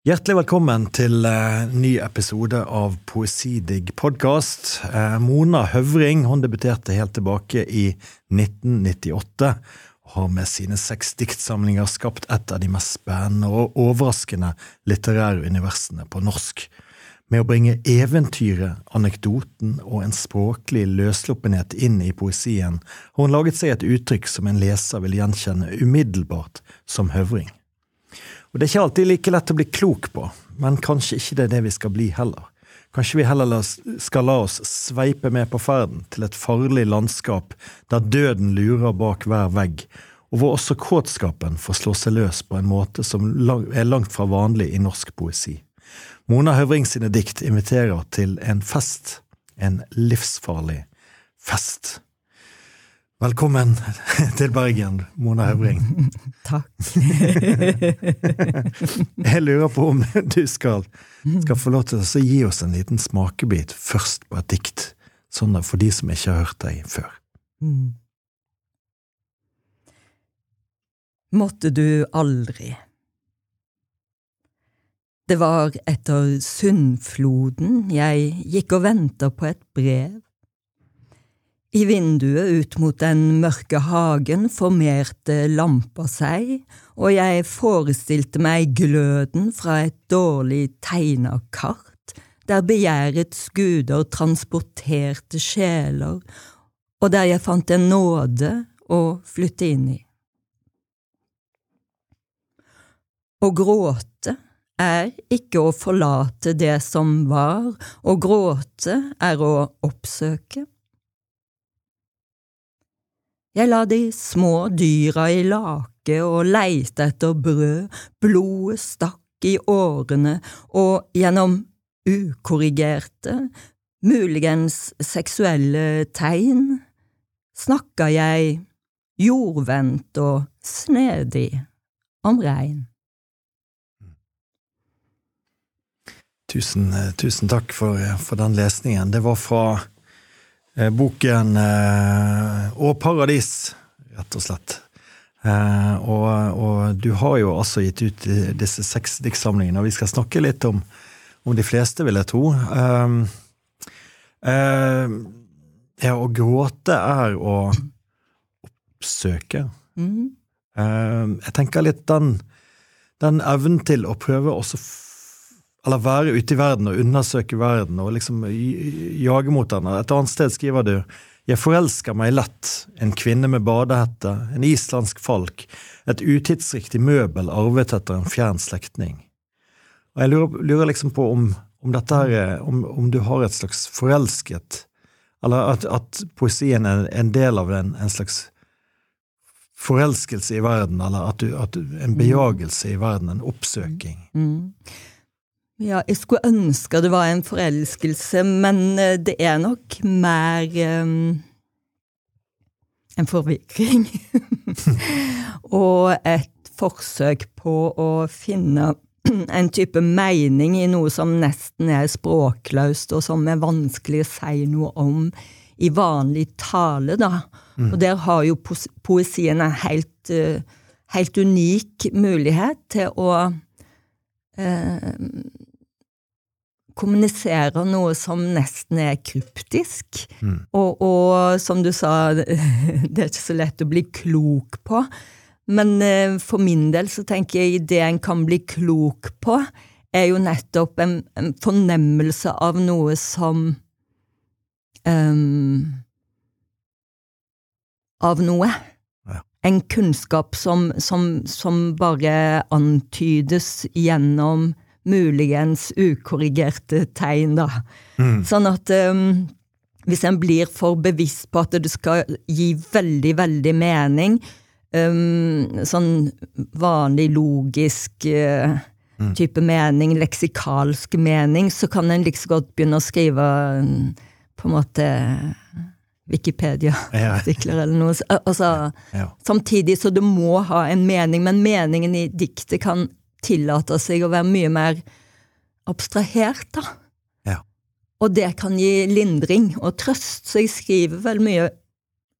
Hjertelig velkommen til uh, ny episode av Poesidigg podkast. Uh, Mona Høvring hun debuterte helt tilbake i 1998 og har med sine seks diktsamlinger skapt et av de mest spennende og overraskende litterære universene på norsk. Med å bringe eventyret, anekdoten og en språklig løssluppenhet inn i poesien har hun laget seg et uttrykk som en leser vil gjenkjenne umiddelbart som høvring. Og Det er ikke alltid like lett å bli klok på, men kanskje ikke det er det vi skal bli heller. Kanskje vi heller skal la oss sveipe med på ferden til et farlig landskap der døden lurer bak hver vegg, og hvor også kåtskapen får slå seg løs på en måte som er langt fra vanlig i norsk poesi. Mona Høvring sine dikt inviterer til en fest, en livsfarlig fest. Velkommen til Bergen, Mona Høvring. Takk. Jeg lurer på om du skal, skal få lov til å gi oss en liten smakebit først på et dikt, sånn for de som ikke har hørt deg før. Mm. Måtte du aldri. Det var etter Sundfloden jeg gikk og venta på et brev i vinduet ut mot den mørke hagen formerte lampa seg, og jeg forestilte meg gløden fra et dårlig tegna kart, der begjærets guder transporterte sjeler, og der jeg fant en nåde å flytte inn i. Å gråte er ikke å forlate det som var, å gråte er å oppsøke. Jeg la de små dyra i lake og leite etter brød, blodet stakk i årene, og gjennom ukorrigerte, muligens seksuelle tegn, snakka jeg jordvendt og snedig om regn. Tusen, tusen takk for, for den lesningen. Det var fra Eh, boken eh, Og paradis, rett og slett. Eh, og, og, du har jo altså gitt ut disse seks diktsamlingene, og vi skal snakke litt om, om de fleste, vil jeg tro. Um, um, ja, å gråte er å oppsøke. Mm. Um, jeg tenker litt den, den evnen til å prøve å eller være ute i verden og undersøke verden og liksom jage mot henne. Et annet sted skriver du jeg forelsker meg lett, en kvinne med badehette, en islandsk falk, et utidsriktig møbel arvet etter en fjern slektning. Og jeg lurer, lurer, liksom på om, om dette her, om, om, du har et slags forelsket Eller at, at poesien er en del av en, en, slags forelskelse i verden, eller at du, at du, en bejagelse i verden, en oppsøking. Mm. Ja, jeg skulle ønske det var en forelskelse, men eh, det er nok mer um, en forvirring. og et forsøk på å finne en type mening i noe som nesten er språkløst, og som er vanskelig å si noe om i vanlig tale, da. Mm. Og der har jo poesien en helt, uh, helt unik mulighet til å uh, kommuniserer noe som nesten er kryptisk. Mm. Og, og, som du sa, det er ikke så lett å bli klok på. Men eh, for min del så tenker jeg det en kan bli klok på, er jo nettopp en, en fornemmelse av noe som um, Av noe. Ja. En kunnskap som, som, som bare antydes gjennom muligens ukorrigerte tegn, da. Mm. Sånn at um, hvis en blir for bevisst på at det skal gi veldig, veldig mening, um, sånn vanlig logisk uh, mm. type mening, leksikalsk mening, så kan en like godt begynne å skrive um, på en måte Wikipedia-artikler eller noe. Altså, ja. Samtidig så det må ha en mening, men meningen i diktet kan tillater seg å være mye mer abstrahert, da. Ja. Og det kan gi lindring og trøst, så jeg skriver vel mye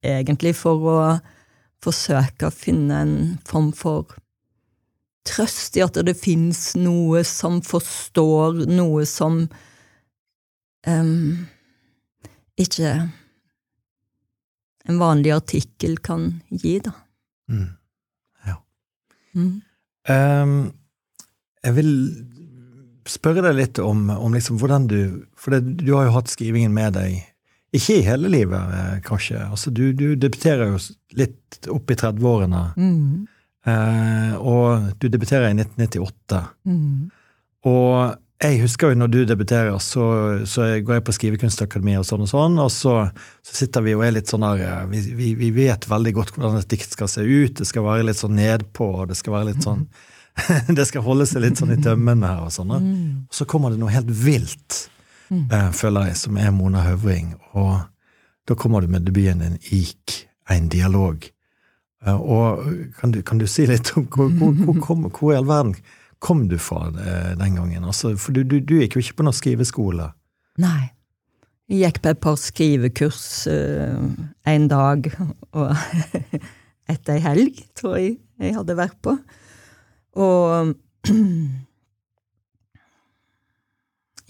egentlig for å forsøke å finne en form for trøst i at det fins noe som forstår, noe som um, ikke en vanlig artikkel kan gi, da. Mm. Ja. Mm. Um, jeg vil spørre deg litt om, om liksom hvordan du For det, du har jo hatt skrivingen med deg ikke i hele livet, eh, kanskje. Altså, du, du debuterer jo litt opp i 30-årene. Mm. Eh, og du debuterer i 1998. Mm. Og jeg husker jo når du debuterer, så, så går jeg på Skrivekunstakademiet og sånn og sånn, og så, så, sitter vi og er litt sånn der eh, vi, vi, vi, vet veldig godt hvordan et dikt skal se ut. Det skal være litt sånn nedpå, og det skal være litt sånn Det skal holde seg litt sånn i tømmene her og sånn. Mm. Og så kommer det noe helt vilt, mm. eh, føler jeg, som er Mona Høvring. Og da kommer du med debuten din Ik, en dialog. Eh, og kan du, kan du, si litt om hvor, hvor, hvor, kom, hvor i all verden kom du fra eh, den gangen? Altså, for du, du, du, gikk jo ikke på noen skriveskole. Nei. Jeg gikk på et par skrivekurs uh, en dag og etter ei helg, tror jeg jeg hadde vært på. Og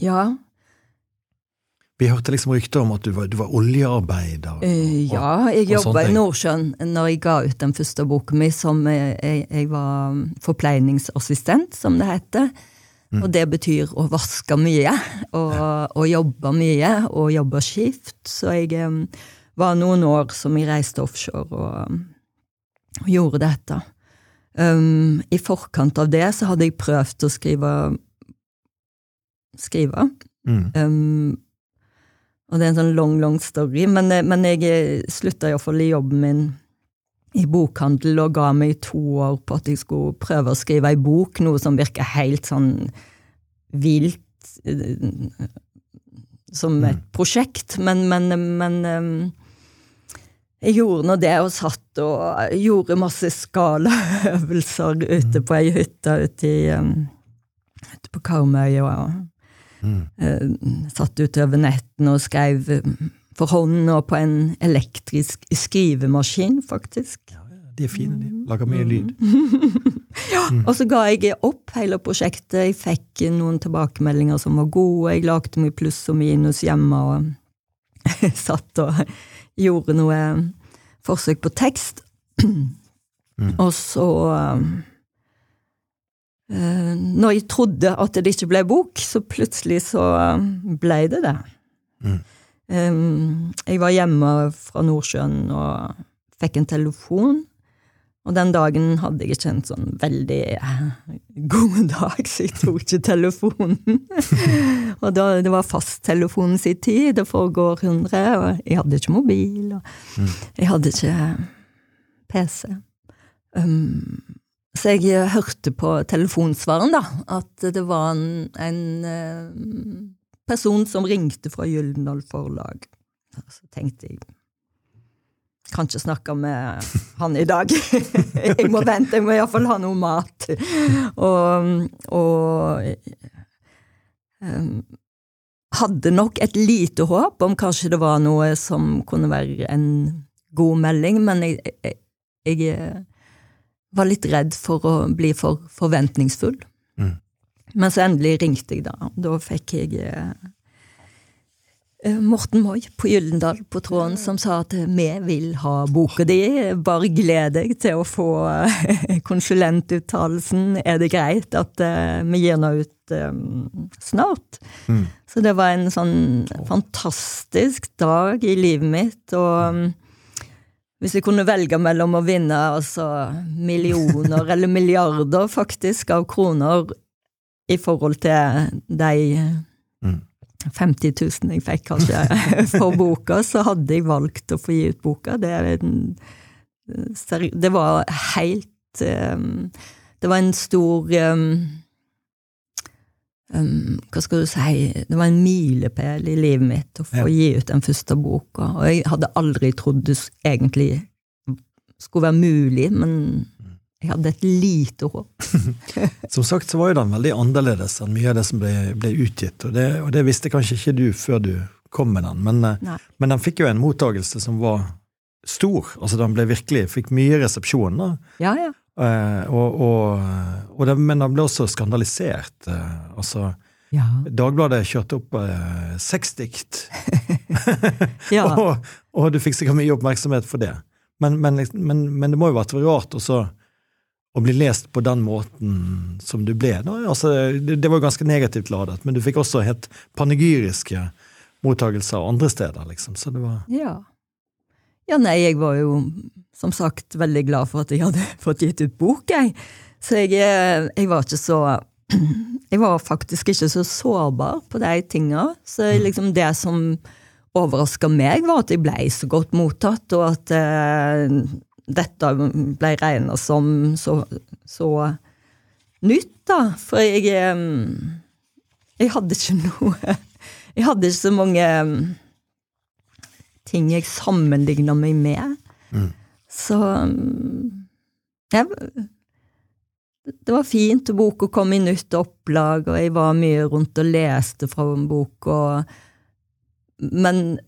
Ja. Vi hørte liksom rykter om at du var, du var oljearbeider. Og, uh, ja, jeg jobba i Nordsjøen når jeg ga ut den første boka mi. som jeg, jeg, var forpleiningsassistent, som det heter. Mm. Og det betyr å vaske mye, og, og jobbe mye, og jobbe skift. Så jeg um, var noen år som jeg reiste offshore og, og gjorde dette. Um, I forkant av det så hadde jeg prøvd å skrive skrive. Mm. Um, og det er en sånn long, long story, men, eh, men jeg eh, slutta iallfall i jobben min i bokhandel og ga meg to år på at jeg skulle prøve å skrive ei bok, noe som virker helt sånn vilt eh, som et mm. prosjekt, men, men, men jeg gjorde nå det, og satt og gjorde masse skalaøvelser ute mm. på ei hytte ute, i, ute på Karmøy. og Mm. satt utover nettene og skrev eh, for hånd og på en elektrisk skrivemaskin, faktisk. Ja, de er fine, de. Lager mye lyd. ja, mm. Og så ga jeg opp hele prosjektet. Jeg fikk noen tilbakemeldinger som var gode. Jeg lagde mye pluss og minus hjemme og satt og gjorde noe forsøk på tekst. Mm. Og så Eh, når jeg trodde at det ikke ble bok, så plutselig så eh, ble det det. Mm. Jeg var hjemme fra Nordsjøen og fikk en telefon. Og den dagen hadde jeg ikke en sånn veldig eh, god dag, så jeg tok ikke telefonen. og da, det var fasttelefonen sin tid, det foregår hundre, og jeg hadde ikke mobil, og jeg hadde ikke PC. Um, så jeg eh, hørte på telefonsvaren, da, at det var en, en person som ringte fra Gyldendal Forlag. Så tenkte jeg kan ikke snakke med han i dag. jeg må vente, jeg må iallfall ha noe mat. Og, og um, hadde nok et lite håp om kanskje det var noe som kunne være en god melding, men jeg, jeg, jeg var litt redd for å bli for forventningsfull. Mm. Men så endelig ringte jeg, da. Da fikk jeg eh, eh Morten Moi på Gyllendal på tråden som sa at vi vil ha boka di, bare gled deg til å få eh, konsulentuttalelsen. Er det greit at eh, vi gir den ut eh, snart? Mm. Så det var en sånn fantastisk dag i livet mitt. og hvis jeg kunne velge mellom å vinne altså, millioner eller milliarder faktisk av kroner i forhold til de 50 000 jeg fikk kanskje for boka, så hadde jeg valgt å få gi ut boka. Det, det var helt um, Det var en stor um, um, Hva skal du si Det var en milepæl i livet mitt å få ja. gi ut den første boka. Og jeg hadde aldri trodd det egentlig skulle være mulig, men jeg hadde et lite håp. som sagt så var jo den veldig annerledes enn mye av det som ble, ble utgitt, og det, og det, visste kanskje ikke du før du kom med den, men, eh, men den fikk jo en mottagelse som var stor. Altså Den ble virkelig, fikk mye resepsjon. Ja, ja. Uh, og, og, og det, men den ble også skandalisert. Uh, altså, ja. Dagbladet kjørte opp uh, sexdikt. dikt. ja. og, og, du fikk sikkert mye oppmerksomhet for det. Men, men, men, men det må jo vært rart også å bli lest på den måten som du ble. Altså, det, det, var jo ganske negativt ladet, men du fikk også helt panegyriske mottagelser andre steder, liksom. Så det var Ja. Ja, nei, jeg var jo som sagt veldig glad for at jeg hadde fått gitt ut bok, jeg. Så jeg, eh, jeg var ikke så Jeg var faktisk ikke så sårbar på de tinga. Så mm. liksom det som overraska meg, var at jeg ble så godt mottatt, og at eh, dette ble regna som så, så, nytt, da. For jeg Jeg hadde ikke noe Jeg hadde ikke så mange ting jeg sammenligna meg med. Mm. Så jeg, det var fint. Boka kom i nytt opplag, og jeg var mye rundt og leste fra boka. Men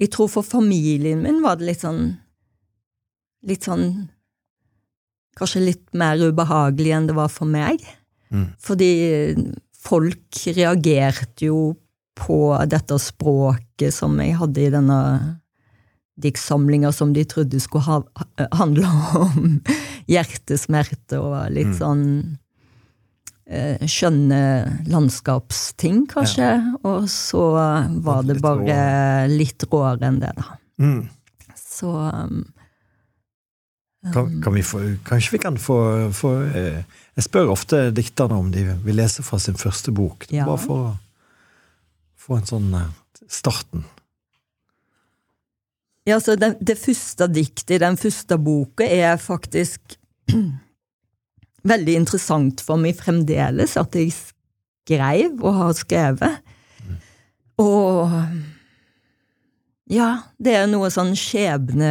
jeg tror for familien min var det litt sånn Litt sånn Kanskje litt mer ubehagelig enn det var for meg. Mm. Fordi folk reagerte jo på dette språket som jeg hadde i denne diktsamlinga som de trodde skulle ha, handle om hjertesmerte og litt mm. sånn eh, skjønne landskapsting, kanskje. Ja. Og så var det bare litt råere enn det, da. Mm. Så um, kan, kan vi få, Kanskje vi kan få, få eh, Jeg spør ofte dikterne om de vil lese fra sin første bok. Ja. Bare for å få en sånn eh, starten. Ja, så det, det første diktet i den første boka er faktisk veldig interessant for meg fremdeles, at jeg skrev og har skrevet. Mm. Og ja, det er noe sånn skjebne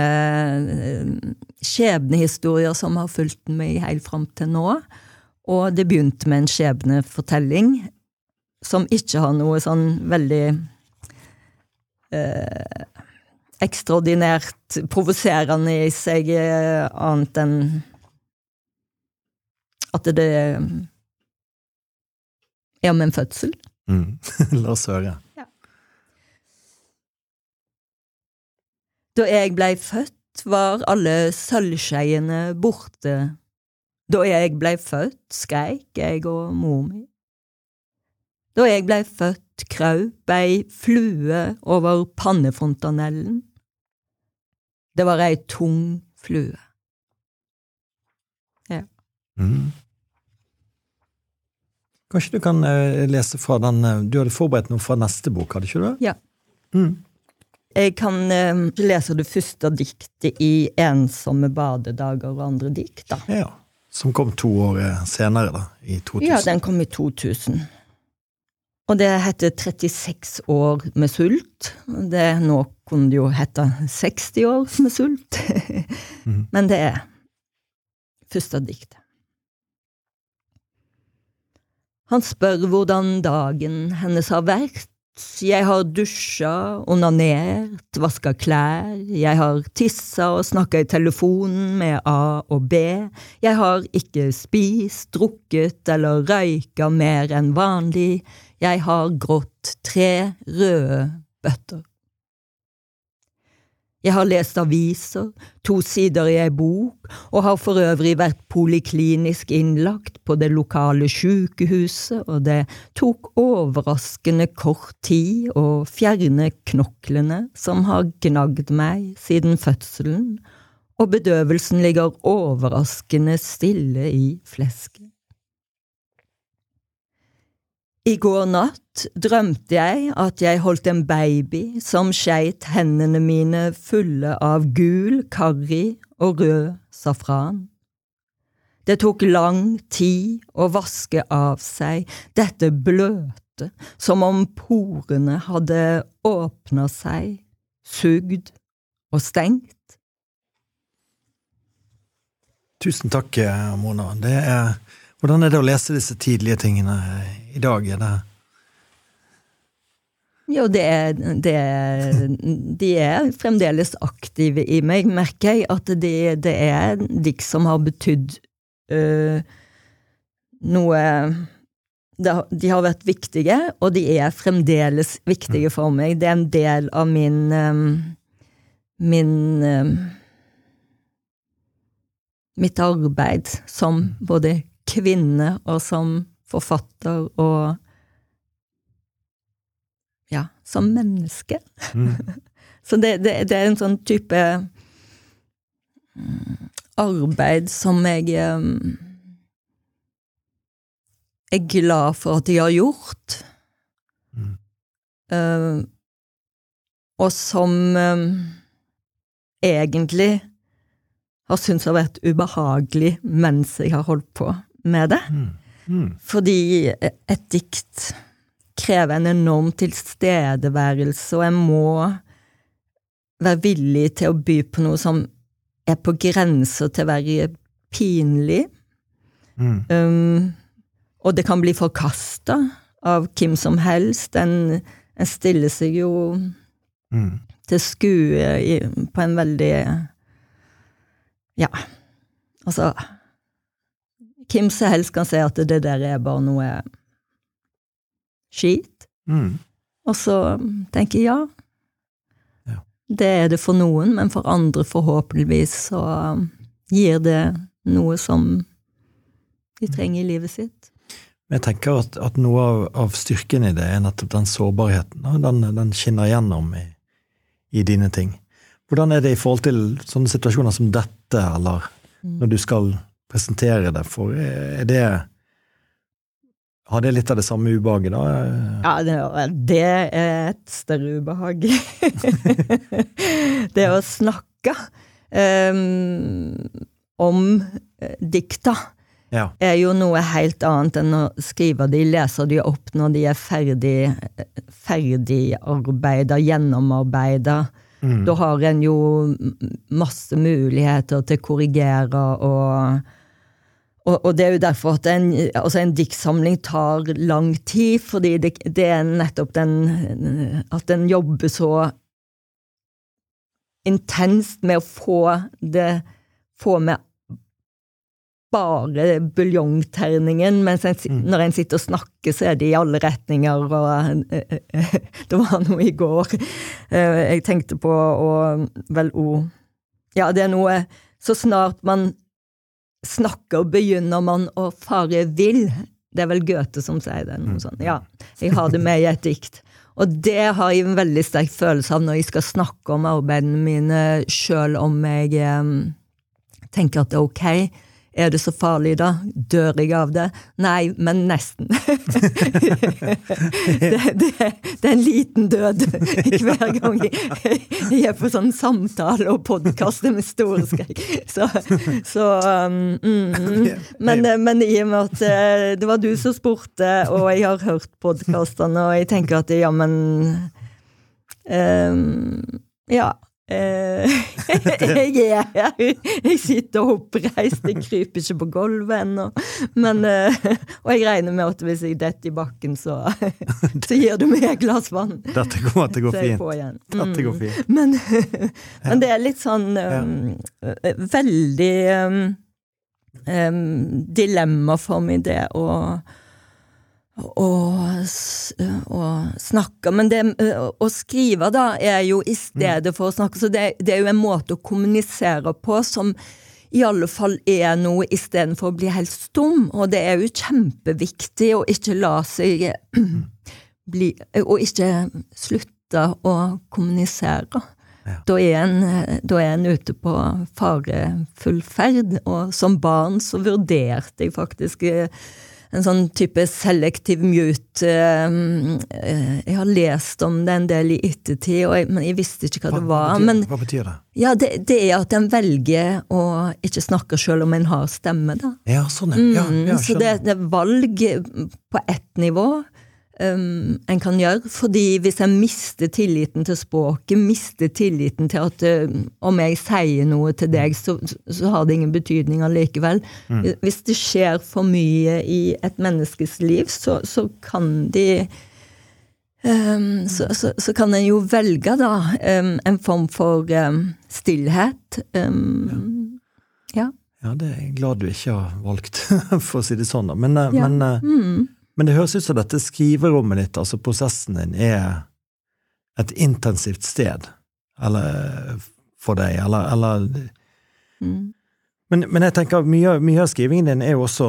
skjebnehistorier som har fulgt meg helt fram til nå. Og det begynte med en skjebnefortelling som ikke har noe sånn veldig eh, ekstraordinært provoserende i seg, eh, annet enn at det er om en fødsel. Mm. La oss høre. Da jeg blei født, var alle sølvskeiene borte. Da jeg blei født, skreik jeg og mor mi. Da jeg blei født, kraup ei flue over pannefontanellen. Det var ei tung flue. Ja. Mm. Kanskje du kan uh, lese fra den uh, Du hadde forberedt noe fra neste bok, hadde ikke du? Ja. Mm. Jeg kan uh, lese det første diktet i 'Ensomme badedager og andre dikt'. da. Ja, Som kom to år senere, da? I 2000? Ja, den kom i 2000. Og det heter 36 år med sult. Det, nå kunne det jo hete 60 år med sult. mm. Men det er første diktet. Han spør hvordan dagen hennes har vært. Jeg har dusja, onanert, vaska klær, jeg har tissa og snakka i telefonen med A og B, jeg har ikke spist, drukket eller røyka mer enn vanlig, jeg har grått tre røde bøtter. Jeg har lest aviser, to sider i ei bok, og har for øvrig vært poliklinisk innlagt på det lokale sykehuset, og det tok overraskende kort tid å fjerne knoklene som har gnagd meg siden fødselen, og bedøvelsen ligger overraskende stille i flesket. I går natt drømte jeg at jeg holdt en baby som skeit hendene mine fulle av gul karri og rød safran. Det tok lang tid å vaske av seg dette bløte, som om porene hadde åpna seg, sugd og stengt. Tusen takk, Mona. Det er hvordan er det å lese disse tidlige tingene i dag? Er det Jo, det er, det er, De er fremdeles aktive i meg, merker jeg. At det, det er dikt som har betydd øh, noe De har vært viktige, og de er fremdeles viktige for meg. Det er en del av min øh, Min øh, Mitt arbeid som både kvinne og som forfatter og som menneske. Mm. Så det, det, det, er en sånn type mm, arbeid som jeg er glad for at de har gjort. Mm. Uh, og som um, egentlig har syntes har vært ubehagelig mens jeg har holdt på med det. Mm. Mm. Fordi et dikt krever en enorm tilstedeværelse, og jeg må være villig til å by på noe som er på grenser til å være pinlig. Mm. Um, og det kan bli forkasta av hvem som helst. En, en stiller seg jo mm. til skue i, på en veldig Ja, altså Hvem som helst kan si at det der er bare noe skit. Mm. Og så tenker jeg ja, ja, det er det for noen, men for andre forhåpentligvis så gir det noe som de trenger i livet sitt. Jeg tenker at, at noe av, av, styrken i det er nettopp den sårbarheten. Den, den skinner gjennom i, i, dine ting. Hvordan er det i forhold til sånne situasjoner som dette, eller mm. når du skal presentere det for Er det har det litt av det samme ubehaget, da? Ja, det, det er et større ubehag. det å snakke um, om eh, dikta ja. er jo noe helt annet enn å skrive de, leser de opp når de er ferdig ferdigarbeida, gjennomarbeida. Mm. Da har en jo masse muligheter til å korrigere og og, og, det er jo derfor at en, altså en diktsamling tar lang tid, fordi det, det, er nettopp den At den jobber så intenst med å få det Få med bare buljongterningen, mens en, mm. når en sitter og snakker, så er det i alle retninger, og Det var noe i går uh, jeg tenkte på, og vel o Ja, det er noe Så snart man snakker, begynner man å fare vill. Det er vel Goethe som sier det. noe mm. sånt. Ja, jeg har det med i et dikt. Og det har jeg en veldig sterk følelse av når jeg skal snakke om arbeidene mine, sjøl om jeg eh, tenker at det er ok. Er det så farlig, da? Dør jeg av det? Nei, men nesten. det, det, det, er en liten død hver gang jeg, jeg er på sånn samtale og podkaster med store skrekk. Så, så um, mm, men, men, i og med at eh, det var du som spurte, og jeg har hørt podkastene, og jeg tenker at ja, men um, Ja. Eh, jeg er her. Jeg sitter oppreist, jeg kryper ikke på gulvet ennå. Men eh, Og jeg regner med at hvis jeg detter i bakken, så, så gir du meg et glass vann. Dette kommer til å gå fint. Dette går mm. fint. Men, men, det er litt sånn um, Veldig um, um, dilemma for meg, det å og, og snakke. Men det å skrive, da, er jo i stedet for å snakke. Så det, det er jo en måte å kommunisere på som i alle fall er noe istedenfor å bli helt stum. Og det er jo kjempeviktig å ikke la seg bli Og ikke slutte å kommunisere. Ja. Da, er en, da er en ute på farefull ferd. Og som barn så vurderte jeg faktisk en sånn type selektiv mute. Eh, jeg har lest om det en del i ettertid, men jeg visste ikke hva, hva det var. Betyr, men, hva betyr det? Ja, det, det, er at en velger å ikke snakke selv om en har stemme, da. Ja, sånn, ja. ja, ja mm, så det, det, er valg på ett nivå um, en kan gjøre. fordi hvis en mister tilliten til språket, mister tilliten til at uh, om jeg sier noe til deg, så, så har det ingen betydning allikevel. Mm. Hvis det skjer for mye i et menneskes liv, så, så kan de Um, så, så, så, kan en jo velge, da, um, en form for um, stillhet. Ja. ja. ja. det er jeg glad du ikke har valgt, for å si det sånn, da. Men, uh, ja. men, uh, mm. Men, det høres ut som dette skriverommet ditt, altså prosessen din, er et intensivt sted. Eller for deg, eller, eller mm. men, men, jeg tenker mye, mye av skrivingen din er jo også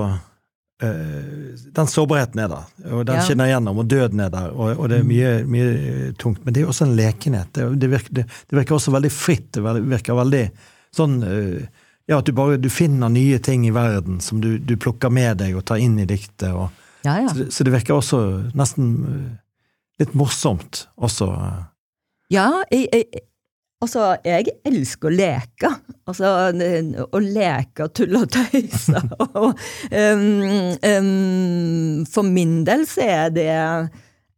øh, den sårbarheten er der, og den ja. skinner gjennom, og døden er der, og, og det er mye, mye, tungt. Men det er også en lekenhet. Det, det, virker, det, det virker, også veldig fritt. Det virker veldig sånn øh, Ja, at du bare du finner nye ting i verden som du, du plukker med deg og tar inn i diktet. Og, ja, ja. Så, så, det virker også nesten uh, litt morsomt også. Ja, jeg, jeg Altså, jeg elsker å leke. Altså, å leke og tulle og tøyse. um, um, for min del så er det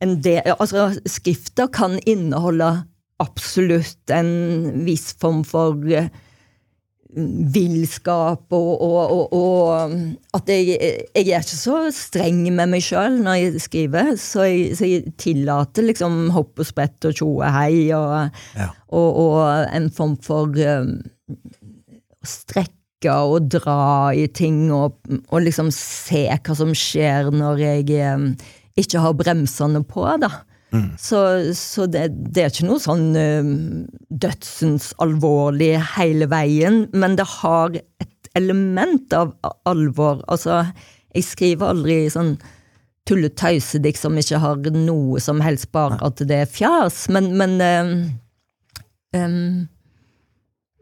en del Altså, skrifter kan inneholde absolutt en viss form for villskap og, og, og, og, at jeg, jeg, er ikke så streng med meg sjøl når jeg skriver, så jeg, så jeg tillater liksom hopp og sprett og tjoe hei og, ja. og, en form for um, strekke og dra i ting og, liksom se hva som skjer når jeg um, ikke har bremsene på, da. Mm. Så, så det, det, er ikke noe sånn uh, dødsens alvorlig hele veien, men det har et element av alvor. Altså, jeg skriver aldri sånn tulletøysedikt som ikke har noe som helst bare at det er fjas, men, men um, um,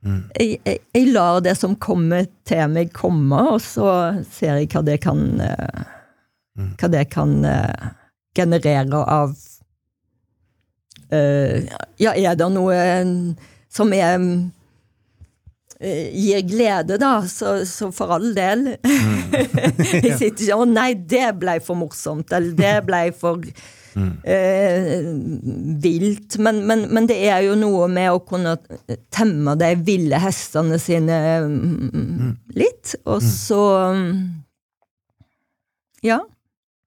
mm. jeg, jeg, jeg, lar det som kommer til meg, komme, og så ser jeg hva det kan uh, Hva det kan uh, generere av ja, er det noe som er uh, gir glede, da, så, så for all del. Mm. jeg sitter ikke 'Å nei, det blei for morsomt', eller 'det blei for mm. eh, vilt'. Men, men, men, det er jo noe med å kunne temme de ville hestene sine mm. litt, og mm. så Ja.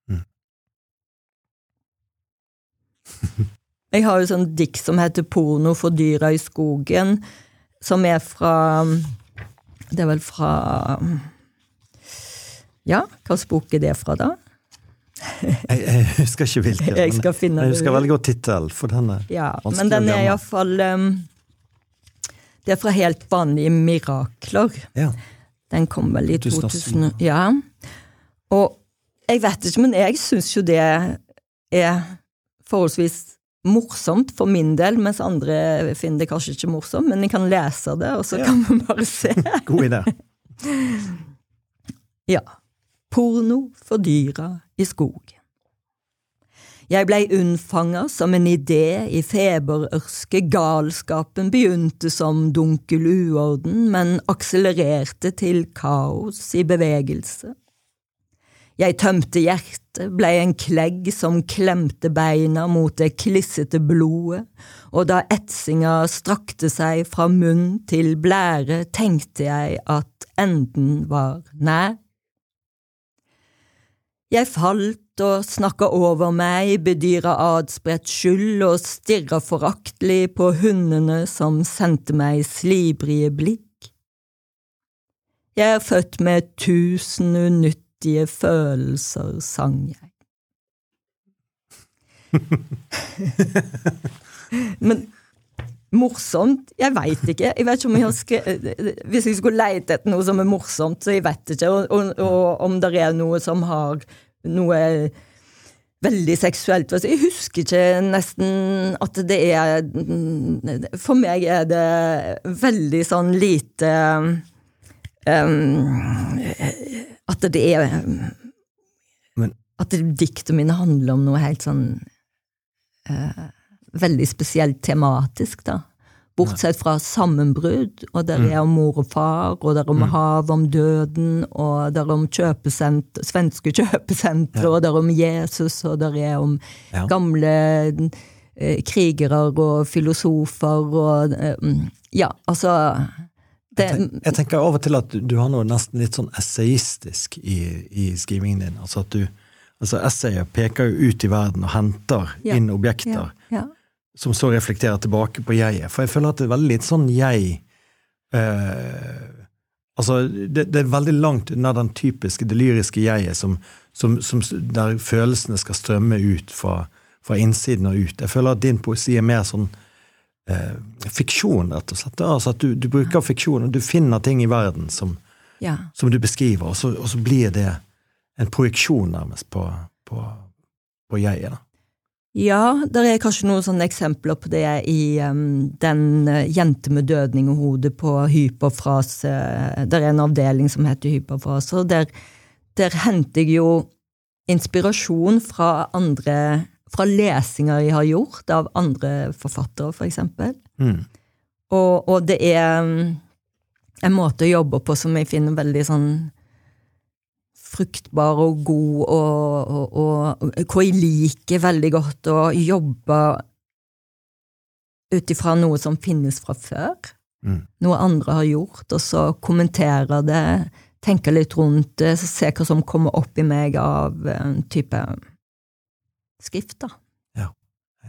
Mm. Jeg har jo sånn dikt som heter 'Porno for dyra i skogen', som er fra Det er vel fra Ja, hvilken bok er det fra, da? jeg, jeg, husker ikke hvilken. Jeg skal finne jeg husker veldig godt tittel, for den er ja, Men den er iallfall um, Det er fra Helt vanlige mirakler. Ja. Den kom vel i 2000. Ja. Og jeg vet ikke, men jeg syns jo det er forholdsvis morsomt for min del, mens andre finner det kanskje ikke morsomt. Men jeg kan lese det, og så ja. kan vi bare se. God idé. ja. Porno for dyra i skogen. Jeg blei unnfanga som en idé i feberørske, galskapen begynte som dunkel uorden, men akselererte til kaos i bevegelse. Jeg tømte hjertet, blei en klegg som klemte beina mot det klissete blodet, og da etsinga strakte seg fra munn til blære, tenkte jeg at enden var nær. Jeg falt og snakka over meg, bedyra adspredt skyld og stirra foraktelig på hundene som sendte meg slibrige blikk. Jeg er født med tusen unyttige fattige følelser, sang jeg. Men morsomt? Jeg veit ikke. Jeg vet ikke om jeg har skrevet Hvis jeg skulle leite etter noe som er morsomt, så jeg vet ikke og, og, og om det er noe som har noe veldig seksuelt Jeg husker ikke nesten at det er For meg er det veldig sånn lite um, at det er Men, At diktene mine handler om noe helt sånn uh, Veldig spesielt tematisk, da. Bortsett fra sammenbrudd, og der mm. er om mor og far, og der er om mm. hav, om døden, og der er om kjøpesenter, svenske kjøpesentre, ja. og der er om Jesus, og der er om ja. gamle eh, krigere og filosofer og eh, Ja, altså det, jeg, tenker, jeg, tenker av og til at du, har noe nesten litt sånn essayistisk i, i skrivingen din. Altså at du, altså Essayet peker jo ut i verden og henter Ja, inn objekter Ja. som så reflekterer tilbake på jeget. For jeg føler at det er veldig litt sånn jeg eh, Altså, det, det er veldig langt unna den typiske, det lyriske jeget som, som, som, der følelsene skal strømme ut fra, fra innsiden og ut. Jeg føler at din poesi er mer sånn eh, fiksjon, rett og slett. Altså at du, du bruker fiksjon, og du finner ting i verden som, ja. som du beskriver, og så, og så blir det en projeksjon nærmest på, på, på jeget. da. Ja, det er kanskje noen sånne eksempler på det i um, den uh, Jente med dødning i hodet på hyperfrase. Det er en avdeling som heter hyperfrase, og der, der henter jeg jo inspirasjon fra andre fra lesinger jeg har gjort av andre forfattere, for eksempel. Mm. Og, og det er um, en måte å jobbe på som jeg finner veldig sånn fruktbar og god, og, og, og hvor jeg liker veldig godt å jobbe ut ifra noe som finnes fra før. Mm. Noe andre har gjort, og så kommentere det, tenke litt rundt det, så se hva som kommer opp i meg av en type skrift, da. Ja.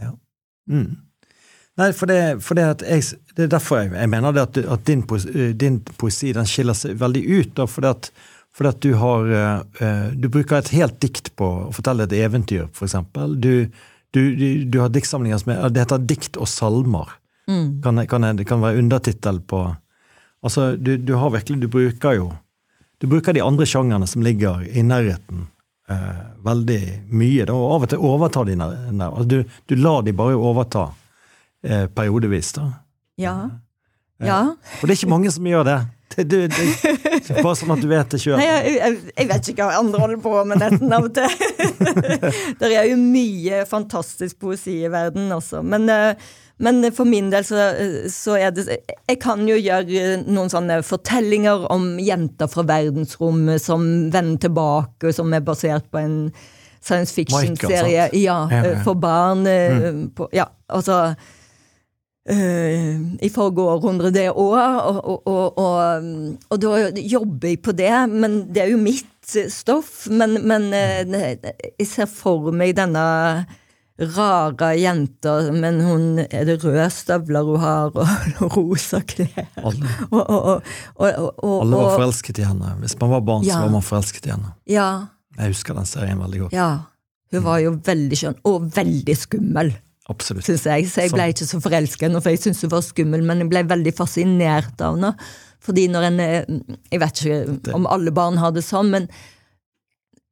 ja. Mm. Nei, for, det, for det, jeg, det er derfor jeg, jeg mener det at, at din, poesi, din, poesi den skiller seg veldig ut. da, fordi at fordi at du har uh, Du bruker et helt dikt på å fortelle et eventyr, eksempel. Du, du, du, du har diktsamlinger som er Det heter Dikt og salmer. Mm. Kan, kan, det kan være undertittel på Altså, du, du, har virkelig Du bruker jo Du bruker de andre sjangerne som ligger i nærheten, uh, veldig mye. Da, og av og til overtar de nær. Altså, du, du lar de bare overta eh, periodevis, da. Ja. Ja. Og det er ikke mange som gjør det. Det, det, det, bare sånn at du vet det sjøl. Jeg, jeg, jeg, vet ikke hva andre holder på med nesten av og til. det er jo mye fantastisk poesi i verden også. Men, men for min del så, så, er det Jeg kan jo gjøre noen sånne fortellinger om jenter fra verdensrommet som vender tilbake, som er basert på en science fiction-serie ja, for barn. Mm. På, ja, altså Uh, i forrige århundre, det òg, og, og, og, og, da jobber jeg på det. Men det er jo mitt stoff. Men, men uh, jeg ser for meg denne rare jenta, men hun er det røde støvler hun har, og rosa klær. Alle, Alle var forelsket i henne. Hvis man var barn, ja. så var man forelsket i henne. Ja. Jeg husker den serien veldig godt. Ja. Hun var jo veldig skjønn, og veldig skummel. Absolutt. Synes jeg. Så jeg ble ikke så forelska henne, for jeg syntes hun var skummel, men jeg ble veldig fascinert av henne. Fordi når en Jeg vet ikke om alle barn har det sånn, men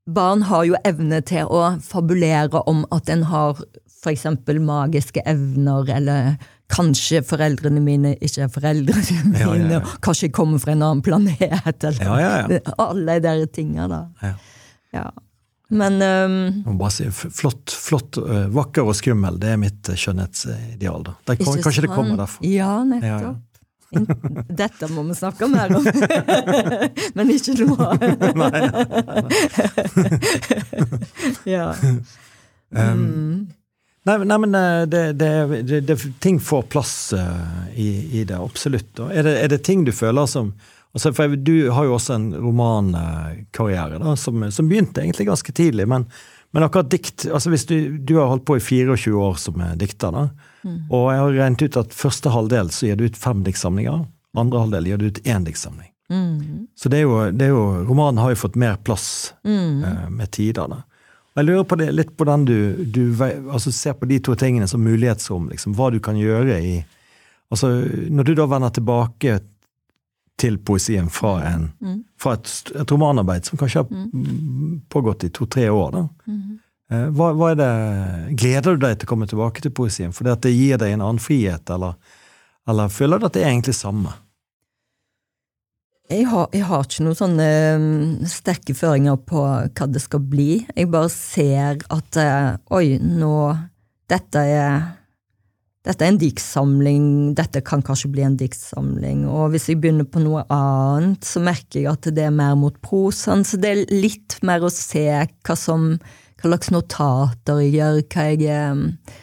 barn har jo evne til å fabulere om at en har f.eks. magiske evner, eller kanskje foreldrene mine ikke er foreldrene mine, ja, ja, ja. kanskje jeg kommer fra en annen planet, eller alle de der tinga, da. Ja. Men um, bare si, Flott, flott, vakker og skummel, det er mitt uh, skjønnhetsideal. da. Det, kanskje sant? det kommer derfor. Ja, nettopp. Dette må vi snakke mer om, men ikke nå. nei, ja. Um, mm. Nei, nei, men det, det, det, ting får plass uh, i, i, det, absolutt. Er det, er det ting du føler som Altså, for Du har jo også en romankarriere da, som, som, begynte egentlig ganske tidlig. Men, men akkurat dikt altså hvis du, du, har holdt på i 24 år som dikter, da, mm. og jeg har regnet ut at første halvdel så gir du ut fem diktsamlinger. Andre halvdel gir du ut én diktsamling. Mm. Så det er, jo, det er, jo, Romanen har jo fått mer plass mm. uh, med tidene. Og Jeg lurer på det, litt på den du, du altså ser på de to tingene som mulighetsrom. Liksom, hva du kan gjøre i altså Når du da vender tilbake til poesien fra, en, mm. fra et, et, romanarbeid som kanskje har mm. pågått i to-tre år. Da. Mm. Hva, hva, det, Gleder du deg til å komme tilbake til poesien fordi at det gir deg en annen frihet, eller, eller føler du at det er egentlig samme? Jeg har, jeg har ikke noen sånne um, sterke føringer på hva det skal bli. Jeg bare ser at uh, oi, nå Dette er dette er en diktsamling, dette kan kanskje bli en diktsamling. Og hvis jeg begynner på noe annet, så merker jeg at det er mer mot prosaen. Så det er litt mer å se hva som hva slags notater jeg gjør, hva jeg, eh,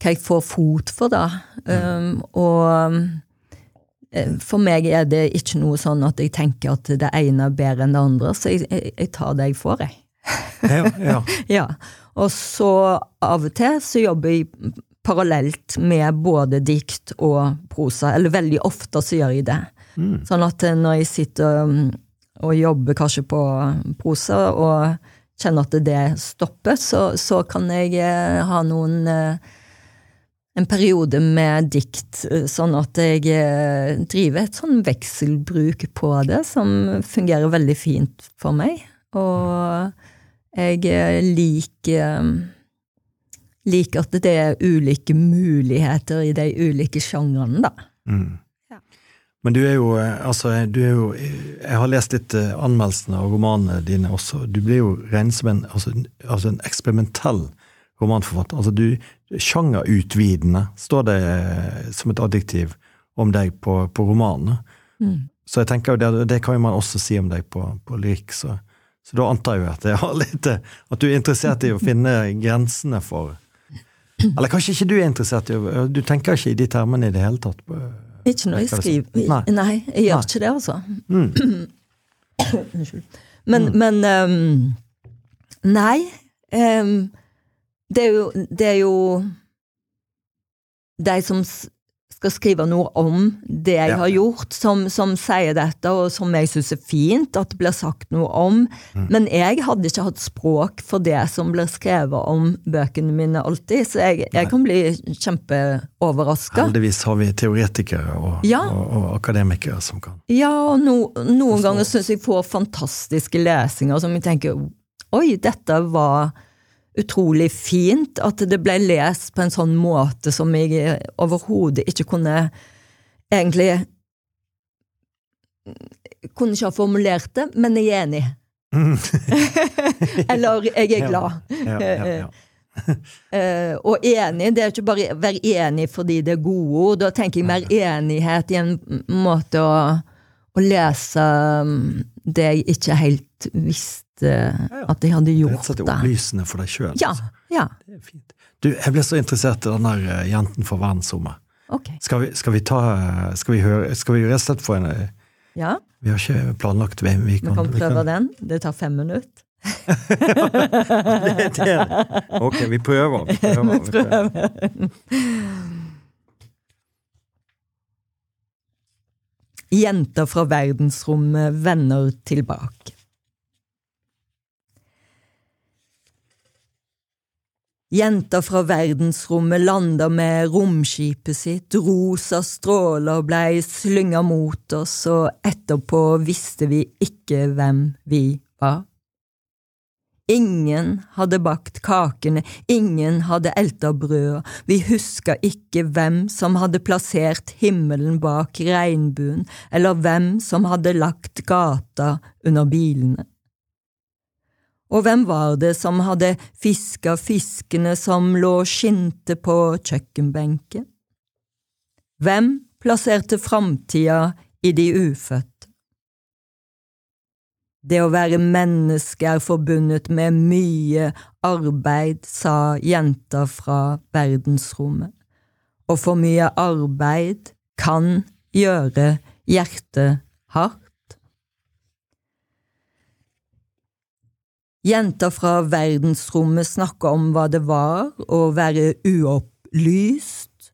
hva jeg får fot for, da. Um, og eh, for meg er det ikke noe sånn at jeg tenker at det ene er bedre enn det andre, så jeg, jeg, jeg tar det jeg får, jeg. Ja, ja. ja. Og så av og til så jobber jeg parallelt med både dikt og prosa, eller veldig ofte så gjør jeg det. Mm. Sånn at når jeg sitter og jobber kanskje på prosa og kjenner at det stopper, så, så kan jeg eh, ha noen eh, en periode med dikt, eh, sånn at jeg driver et sånn vekselbruk på det, som fungerer veldig fint for meg. Og jeg liker liker at det er ulike muligheter i de ulike sjangrene, da. Mm. Men du er jo altså, du er jo Jeg har lest litt eh, anmeldelsene av romanene dine også. Du blir jo regnet som en, altså, altså en eksperimentell romanforfatter. Altså du Sjangerutvidende står det eh, som et adjektiv om deg på, på romanene. Mm. Så jeg tenker jo det, det kan jo man også si om deg på, på lyrikk. Så, så, da antar jeg at, jeg har litt, at du er interessert i å finne grensene for Eller kanskje ikke du er interessert i Du tenker ikke i de termene i det hele tatt? Ikke når jeg skriver Nei, Nei jeg gjør Nei. ikke det, altså. Mm. Unnskyld. Men, mm. men um, Nei. Um, det er jo Det er jo de som skal skrive noe om det jeg ja. har gjort, som, som, sier dette, og som jeg syns er fint at det blir sagt noe om. Mm. Men jeg hadde ikke hatt språk for det som blir skrevet om bøkene mine alltid, så jeg, jeg kan bli kjempeoverraska. Heldigvis har vi teoretikere og, ja. og, og, akademikere som kan Ja, og no, noen ganger syns jeg får fantastiske lesinger som jeg tenker Oi, dette var utrolig fint at det ble lest på en sånn måte som jeg overhodet ikke kunne egentlig Kunne ikke ha formulert det, men jeg er enig. Mm. Eller jeg er glad. Ja, ja, ja, uh, og enig, det er ikke bare å være enig fordi det er gode ord. Da tenker jeg mer enighet i en måte å, å lese um, det jeg ikke helt visste at jeg hadde gjort det. Rett og slett opplysende for deg sjøl. Ja, altså. ja. Det fint. Du, jeg ble så interessert i den der uh, Jenten for verdensrommet. Okay. Skal, vi, skal vi ta Skal vi høre Skal vi rett og slett få en eh, Ja. Vi har ikke planlagt hvem vi, kan, vi kan prøve vi kan... den. Det tar fem minutter. det, det. Ok, vi prøver. Vi prøver. Vi prøver. Jenter fra verdensrommet vender tilbake. Jenta fra verdensrommet landa med romskipet sitt, rosa stråler blei slynga mot oss, og etterpå visste vi ikke hvem vi var. Ingen hadde bakt kakene, ingen hadde elta brøda, vi huska ikke hvem som hadde plassert himmelen bak regnbuen, eller hvem som hadde lagt gata under bilene. Og hvem var det som hadde fiska fiskene som lå og skinte på kjøkkenbenken? Hvem plasserte framtida i de ufødte? Det å være menneske er forbundet med mye arbeid, sa jenta fra verdensrommet, og for mye arbeid kan gjøre hjertet hardt. Jenta fra verdensrommet snakka om hva det var å være uopplyst.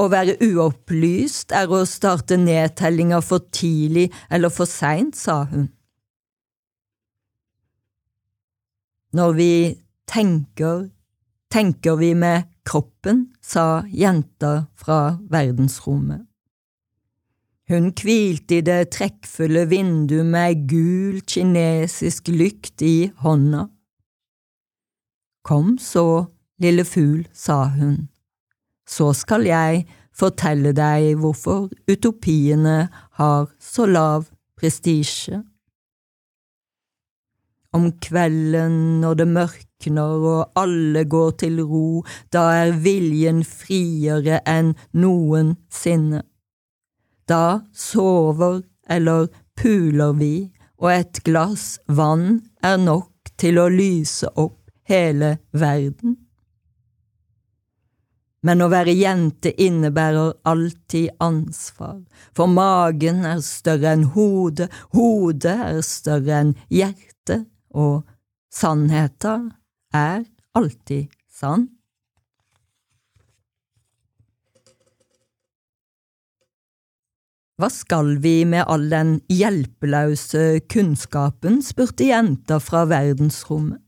Å være uopplyst er å starte nedtellinga for tidlig eller for seint, sa hun. Når vi tenker, tenker vi med kroppen, sa jenta fra verdensrommet. Hun hvilte i det trekkfulle vinduet med gul kinesisk lykt i hånda. Kom så, lille fugl, sa hun, så skal jeg fortelle deg hvorfor utopiene har så lav prestisje. Om kvelden når det mørkner og alle går til ro, da er viljen friere enn noensinne. Da sover eller puler vi, og et glass vann er nok til å lyse opp hele verden. Men å være jente innebærer alltid ansvar, for magen er større enn hodet, hodet er større enn hjertet, og Sannheta er alltid sann. Hva skal vi med all den hjelpeløse kunnskapen, spurte jenta fra verdensrommet.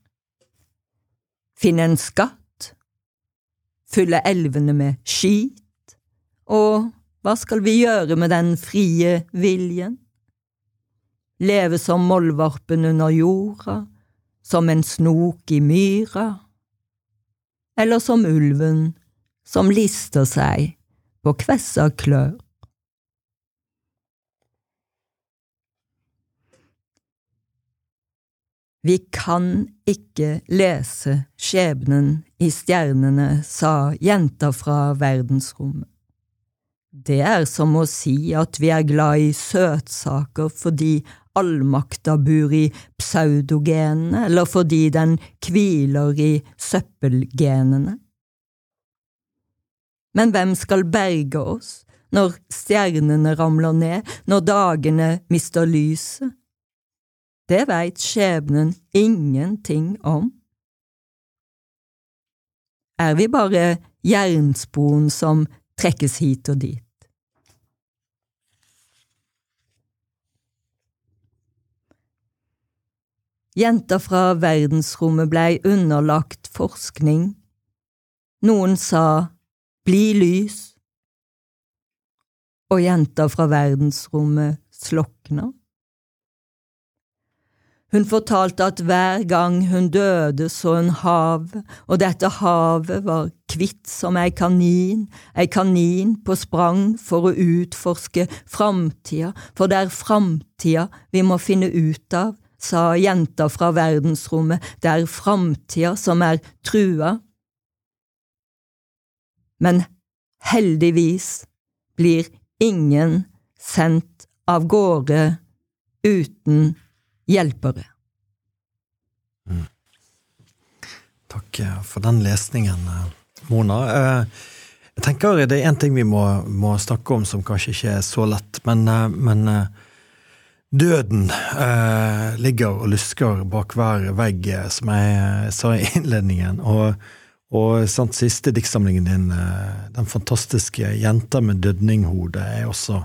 Finne en skatt? Fylle elvene med skit? Og hva skal vi gjøre med den frie viljen? Leve som mollvarpen under jorda, som en snok i myra? Eller som ulven som lister seg på kvessa klør? Vi kan ikke lese skjebnen i stjernene, sa jenta fra verdensrommet. Det er som å si at vi er glad i søtsaker fordi allmakta bor i pseudogenene, eller fordi den hviler i søppelgenene. Men hvem skal berge oss når stjernene ramler ned, når dagene mister lyset? Det veit skjebnen ingenting om. Er vi bare jernspon som trekkes hit og dit? Jenta fra verdensrommet blei underlagt forskning. Noen sa bli lys, og jenta fra verdensrommet slokna. Hun fortalte at hver gang hun døde, så hun hav, og dette havet var kvitt som ei kanin, ei kanin på sprang for å utforske framtida, for det er framtida vi må finne ut av, sa jenta fra verdensrommet, det er framtida som er trua. Men heldigvis blir ingen sendt av gårde uten hjelpere. Mm. Takk eh, for den lesningen, eh, Mona. Eh, jeg tenker Det er én ting vi må, må, snakke om som kanskje ikke er så lett, men, men døden eh, ligger og lusker bak hver vegg, som jeg sa i innledningen. Og, og sant, siste diktsamlingen din, den fantastiske 'Jenta med dødninghode', er også,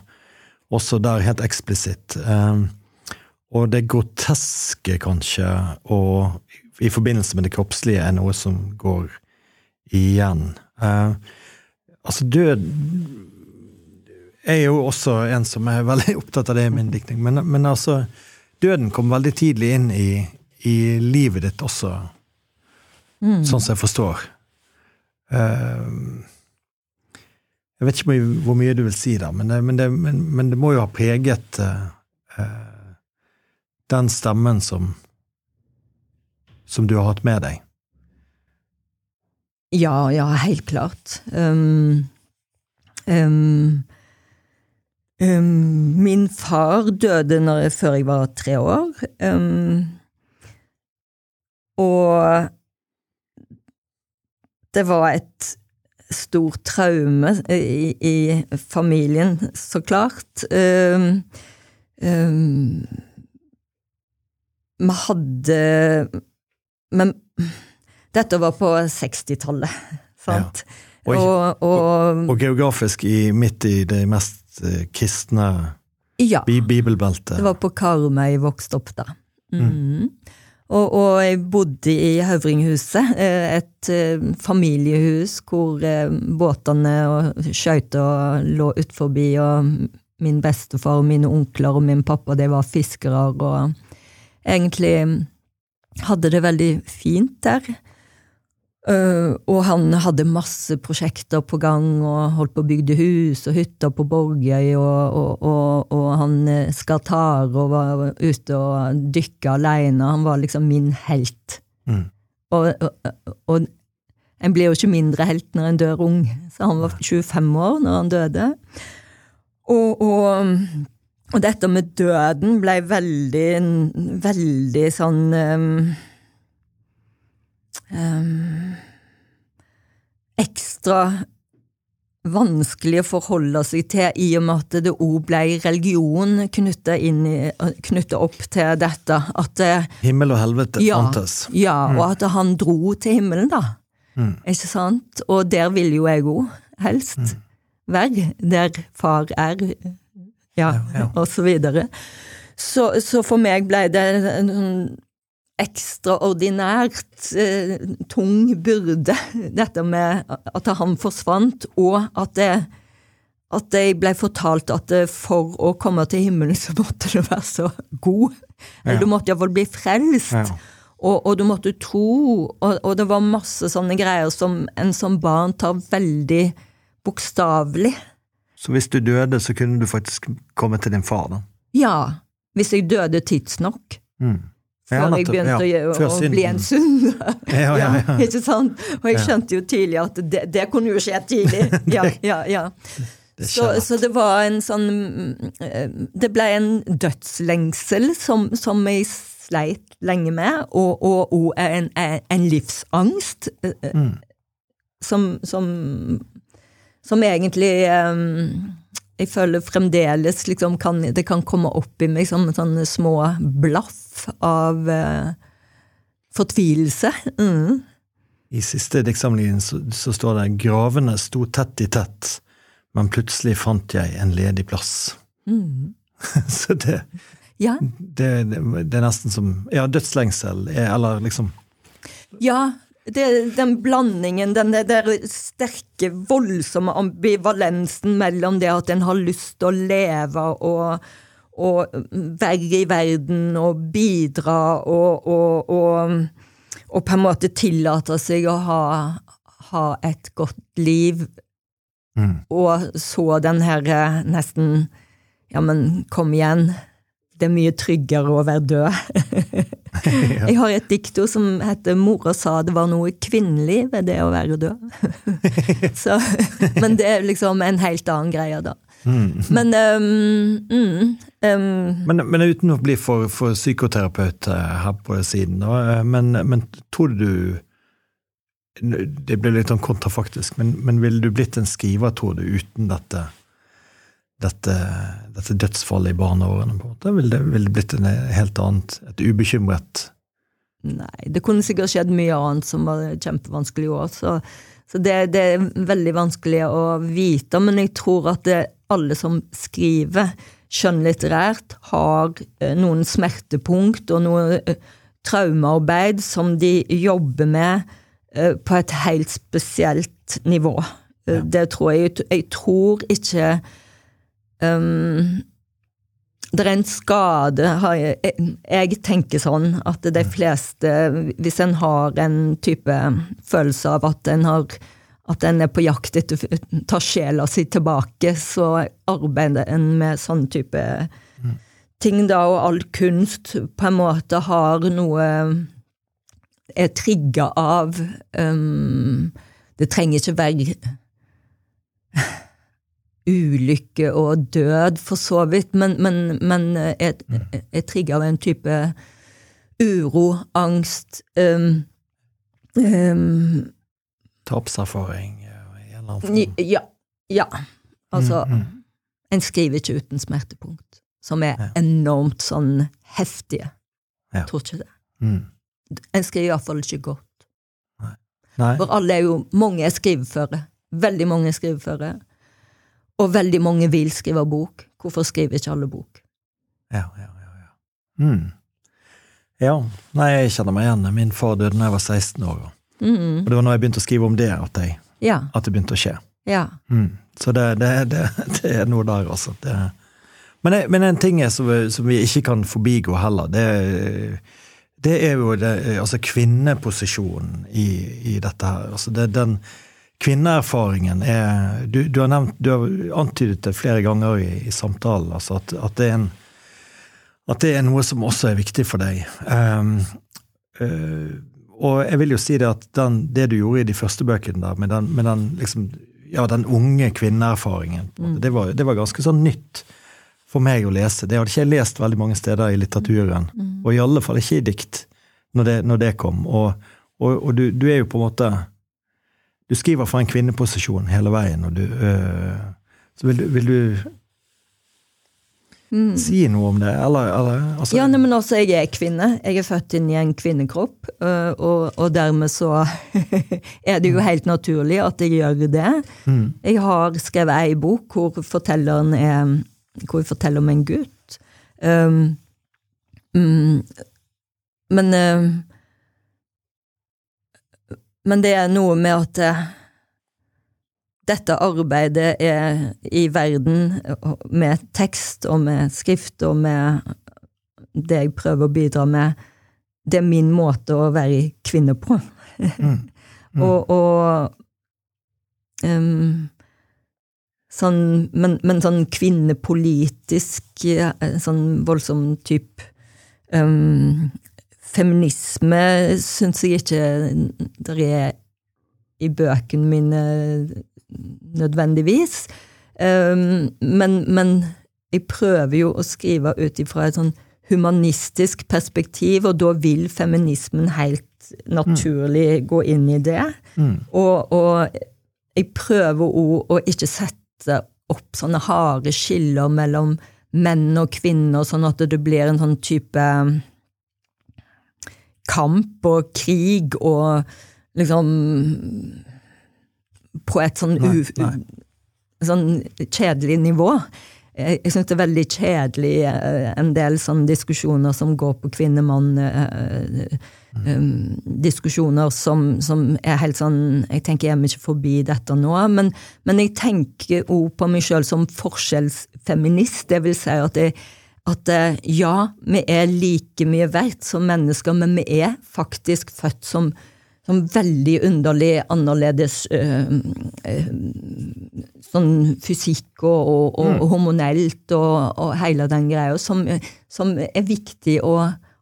også der helt eksplisitt. Eh, og det groteske, kanskje, og i forbindelse med det kroppslige, er noe som går igjen. Eh, altså, død er jo også en som er veldig opptatt av det i min diktning, men, men altså Døden kom veldig tidlig inn i, i livet ditt også, mm. sånn som jeg forstår. Uh, jeg vet ikke hvor mye du vil si da, men det, men det, men, men det må jo ha preget uh, den stemmen som som du har hatt med deg? Ja, ja, helt klart. Um, um, um, min far døde jeg, før jeg var tre år. og det var et stort traume i, i familien, så klart. Um, vi hadde Men dette var på 60-tallet, sant? Ja. Og, og, og, og, geografisk i, midt i det mest uh, kristne ja, bibelbelte. Det var på Karmøy jeg vokste opp, da. Mm. Mm. Og, og, jeg bodde i Høvringhuset, eh, et uh, familiehus hvor uh, båtene og skøyta lå utfor. og min bestefar og mine onkler og min pappa de var fiskere. og egentlig hadde det veldig fint der. Uh, og han hadde masse prosjekter på gang og holdt på å bygde hus og hytter på Borgøy, og, og, og, og han uh, Skatar og var ute og dykka aleine. Han var liksom min helt. Mm. Og, en blir jo ikke mindre helt når en dør ung, så han var 25 år når han døde. Og og dette med døden ble veldig, veldig sånn um, um, Ekstra vanskelig å forholde seg til, i og med at det òg ble religion knytta opp til dette. At Himmel og helvete ja, fantes. Ja, mm. og at han dro til himmelen, da. Mm. Ikke sant? Og der vil jo jeg òg helst mm. være. Der far er, ja, ja, ja. og så videre. Så, så, for meg ble det en sånn ekstraordinært eh, tung byrde, dette med at han forsvant, og at, det, at jeg ble fortalt at for å komme til himmelen, så måtte du være så god. Eller du måtte iallfall bli frelst. Ja. Og, og, du måtte tro, og, og, det var masse sånne greier som en som barn tar veldig bokstavelig. Så hvis du døde, så kunne du faktisk komme til din far, da? Ja, hvis jeg døde tidsnok. Mm. Før ja, jeg begynte ja, å, å bli en synder. Ja, ja, ja. ikke sant? Og jeg skjønte jo tidlig at det, det kunne jo skje tidlig. Ja, ja, ja. Så, så, det var en sånn Det ble en dødslengsel som, som jeg sleit lenge med, og, og, og en, en, livsangst mm. som, som, som egentlig um, jeg føler fremdeles liksom kan, det kan komme opp i meg som sånne små blaff av eh, fortvilelse. Mm. I siste diktsamlingen så, så, står det 'Gravene sto tett i tett, men plutselig fant jeg en ledig plass'. Mm. så det, ja. det, det, det, er nesten som Ja, dødslengsel, eller liksom Ja, det, den blandingen, den der sterke, voldsomme ambivalensen mellom det at en har lyst til å leve og, og være i verden og bidra og, og, og, og på en måte tillate seg å ha, ha et godt liv, mm. og så den her eh, nesten Ja, men kom igjen det er mye tryggere å være død. Jeg har et dikto som heter 'Mora sa det var noe kvinnelig ved det å være død'. Så, men det er liksom en helt annen greie, da. Mm. Men, um, mm, um, men, men uten å bli for, for psykoterapeut eh, her på siden, da, eh, men, men tror du Det blir litt sånn kontrafaktisk, men, men ville du blitt en skriver, tror du, uten dette? Dette, dette dødsfallet i barneårene? på en måte? Ville det, vil det blitt en helt annet, et ubekymret Nei, det kunne sikkert skjedd mye annet som var kjempevanskelig òg. Så, så det, det, er veldig vanskelig å vite. Men jeg tror at det, alle som skriver skjønnlitterært, har eh, noen smertepunkt og noe eh, traumearbeid som de jobber med eh, på et helt spesielt nivå. Ja. Det tror jeg. Jeg tror ikke um, det er en skade jeg, jeg, tenker sånn at de fleste, hvis en har en type følelse av at en, har, at en er på jakt etter å ta sjela si tilbake, så arbeider en med sånn type mm. ting, da, og all kunst på en måte har noe Er trigga av um, Det trenger ikke være ulykke og død, for så vidt, men, men, men er, er trigga av en type uro, angst um, um, Tapserfaring i en eller annen form? Ja. ja. Altså, mm, mm. en skriver ikke uten smertepunkt, som er ja. enormt sånn heftige. Ja. Tror ikke det. Mm. En skriver iallfall ikke godt. Nei. Nei. For alle er jo Mange er skriveføre. Veldig mange er skriveføre. Og veldig mange vil skrive bok. Hvorfor skriver ikke alle bok? Ja, ja, ja. Ja. Mm. ja. Nei, jeg kjenner meg igjen. Min far døde da jeg var 16 år. Mm. Og det var når jeg begynte å skrive om det, at, jeg, ja. at det begynte å skje. Ja. Mm. Så det, det, det, det, er noe der, altså. Men, men, en ting er som, som, vi ikke kan forbigå heller, det, det er jo altså kvinneposisjonen i, i, dette her. Altså det, den kvinneerfaringen er du, du, har nevnt, du har antydet det flere ganger i, i samtalen, altså at, at, det en, at, det er noe som også er viktig for deg. Um, uh, og jeg vil jo si det at den, det du gjorde i de første bøkene der, med den, med den, liksom, ja, den unge kvinneerfaringen, mm. det, var, det, var, ganske sånn nytt for meg å lese. Det hadde ikke jeg lest veldig mange steder i litteraturen, mm. og i alle fall ikke i dikt, når det, når det kom. Og, og, og du, du, er jo på en måte du skriver fra en kvinneposisjon hele veien, og du øh, Så vil du, vil du mm. si noe om det, eller, eller altså, Ja, nei, men altså, jeg er kvinne. Jeg er født inn i en kvinnekropp, og, og dermed så er det jo helt naturlig at jeg gjør det. Mm. Jeg har skrevet ei bok hvor fortelleren er Hvor jeg forteller om en gutt. Um, mm, men uh, men det er noe med at eh, dette arbeidet er i verden med tekst og med skrift og med det jeg prøver å bidra med, det er min måte å være kvinne på. Mm. Mm. og, og um, sånn, men, men, sånn kvinnepolitisk, sånn voldsom type um, Feminisme syns jeg ikke det er i bøkene mine nødvendigvis. Um, men, men, jeg prøver jo å skrive ut ifra et sånn humanistisk perspektiv, og da vil feminismen helt naturlig mm. gå inn i det. Mm. Og, og, jeg prøver òg å ikke sette opp sånne harde skiller mellom menn og kvinner, sånn at det blir en sånn type kamp og krig og liksom På et sånn, nei, nei. sånn kjedelig nivå. Jeg, jeg syns det er veldig kjedelig eh, en del sånne diskusjoner som går på kvinne-mann-diskusjoner, eh, mm. som, som, er helt sånn Jeg tenker jeg er ikke forbi dette nå, men, men jeg tenker òg på meg sjøl som forskjellsfeminist. Det vil si at jeg at eh, ja, vi er like mye verdt som mennesker, men vi er faktisk født som, som veldig underlig annerledes øh, øh, sånn fysikk og, og, og mm. hormonelt og, og, hele den greia, som, som, er viktig å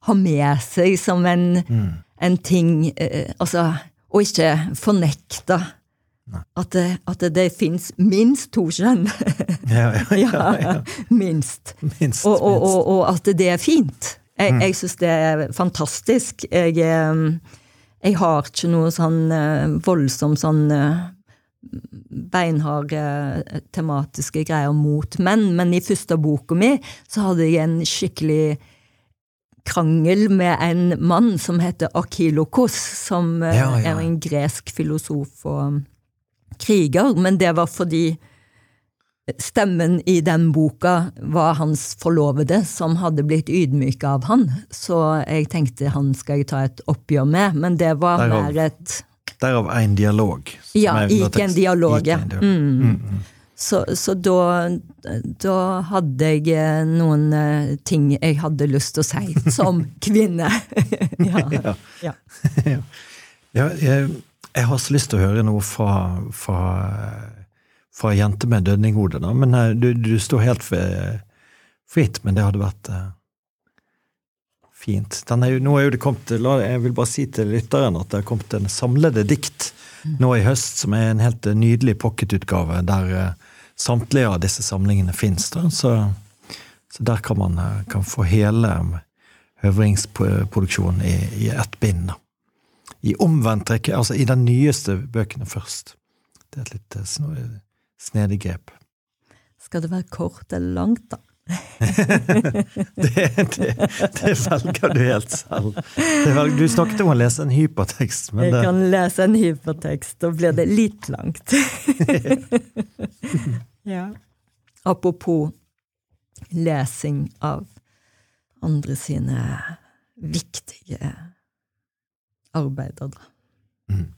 ha med seg som en, mm. en ting øh, Altså, og ikke fornekte at det, at det, det fins minst to kjønn. Ja, ja, ja, ja. minst. minst, og, og, og, og, at det er fint. Jeg, mm. jeg syns det er fantastisk. Jeg, jeg, har ikke noe sånn voldsom sånn eh, beinharde tematiske greier mot menn, men i første boka mi så hadde jeg en skikkelig krangel med en mann som heter Akilokos, som eh, ja. er en gresk filosof og kriger, men det var fordi stemmen i den boka var hans forlovede, som hadde blitt ydmyka av han. Så jeg tenkte han skal jeg ta et oppgjør med, men det var derav, mer et Derav en dialog. Ja, ikke en dialog. Ja. Mm. Mm, mm. Så, så da, da, hadde jeg eh, noen eh, ting jeg hadde lyst til å si som kvinne. ja. ja. ja. ja jeg, jeg har så lyst til å høre noe fra, fra, fra jente med dødninghode, da. Men eh, du, du, står helt fritt, men det hadde vært uh, fint. Er jo, nå er jo det kommet, Jeg vil bare si til lytteren at det har kommet en samlede dikt nå i høst, som er en helt nydelig pocketutgave, der samtlige av disse samlingene fins. Så, så, der kan man kan få hele høvringsproduksjonen i, i ett bind. da i omvendt rekke, altså i den nyeste bøkene først. Det er et litt eh, snedig grep. Skal det være kort eller langt, da? det, det, det, velger du helt selv. Velger, du snakket om å lese en hypertekst. Men Jeg kan lese en hypertekst, da blir det litt langt. ja. Apropos lesing av andre sine viktige arbeider, da. Mm.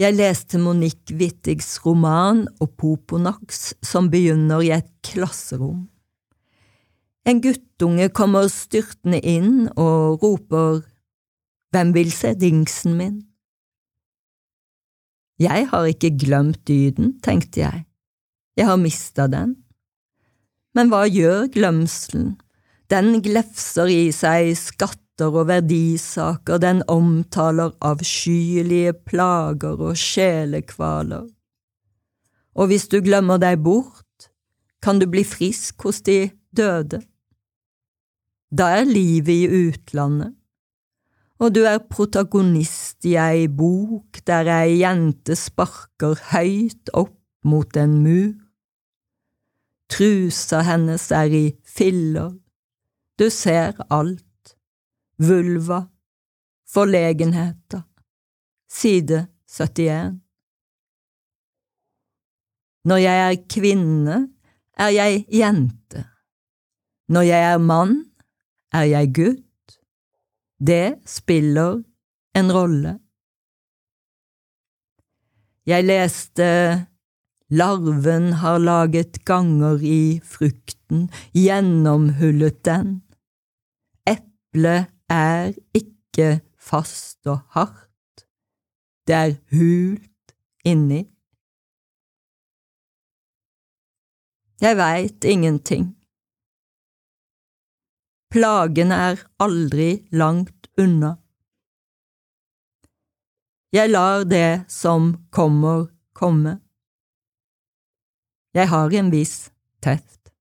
Jeg leste Monique Wittigs roman Opoponax, som begynner i et klasserom. En guttunge kommer styrtende inn og roper Hvem vil se dingsen min? Jeg har ikke glemt dyden, tenkte jeg. Jeg har mista den. Men hva gjør glemselen? Den glefser i seg skatt skatter og verdisaker, den omtaler avskyelige plager og sjelekvaler. Og hvis du glemmer deg bort, kan du bli frisk hos de døde. Da er livet i utlandet, og du er protagonist i ei bok der ei jente sparker høyt opp mot en mur. Trusa hennes er i filler, du ser alt, vulva, forlegenheter, side 71. Når jeg er kvinne, er jeg jente. Når jeg er mann, er jeg gutt. Det spiller en rolle. Jeg leste Larven har laget ganger i frukten, gjennomhullet den. Eplet er ikke fast og hardt, det er hult inni. Jeg veit ingenting. Plagen er aldri langt unna. Jeg lar det som kommer, komme. Jeg har en viss teft.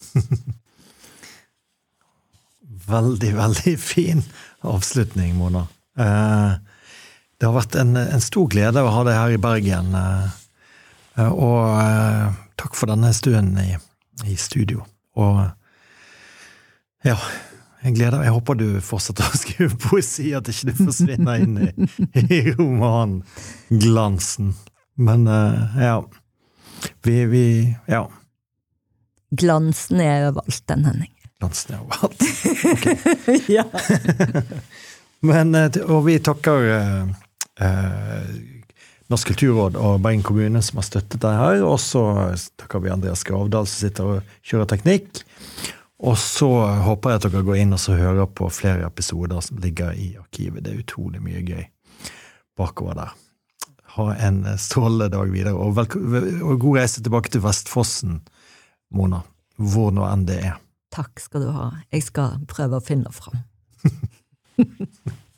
veldig, veldig fin avslutning, Mona. Eh, det har vært en, en, stor glede å ha deg her i Bergen. Eh, og eh, takk for denne stunden i, i, studio. Og ja, jeg gleder Jeg håper du fortsetter å skrive poesi, at ikke du forsvinner inn i, i romanglansen. Men ja. Vi, vi Ja. Glansen er overalt, den Henning. Glansen er overalt. Okay. ja. Men, og vi takker eh, Norsk kulturråd og Bergen kommune som har støttet deg her. Og så takker vi Andreas Gravdal som sitter og kjører teknikk. Og så håper jeg at dere går inn og hører på flere episoder som ligger i arkivet. Det er utrolig mye gøy bakover der. Ha en strålende dag videre, og, og god reise tilbake til Vestfossen, Mona. Hvor nå enn det er. Takk skal du ha. Jeg skal prøve å finne fram.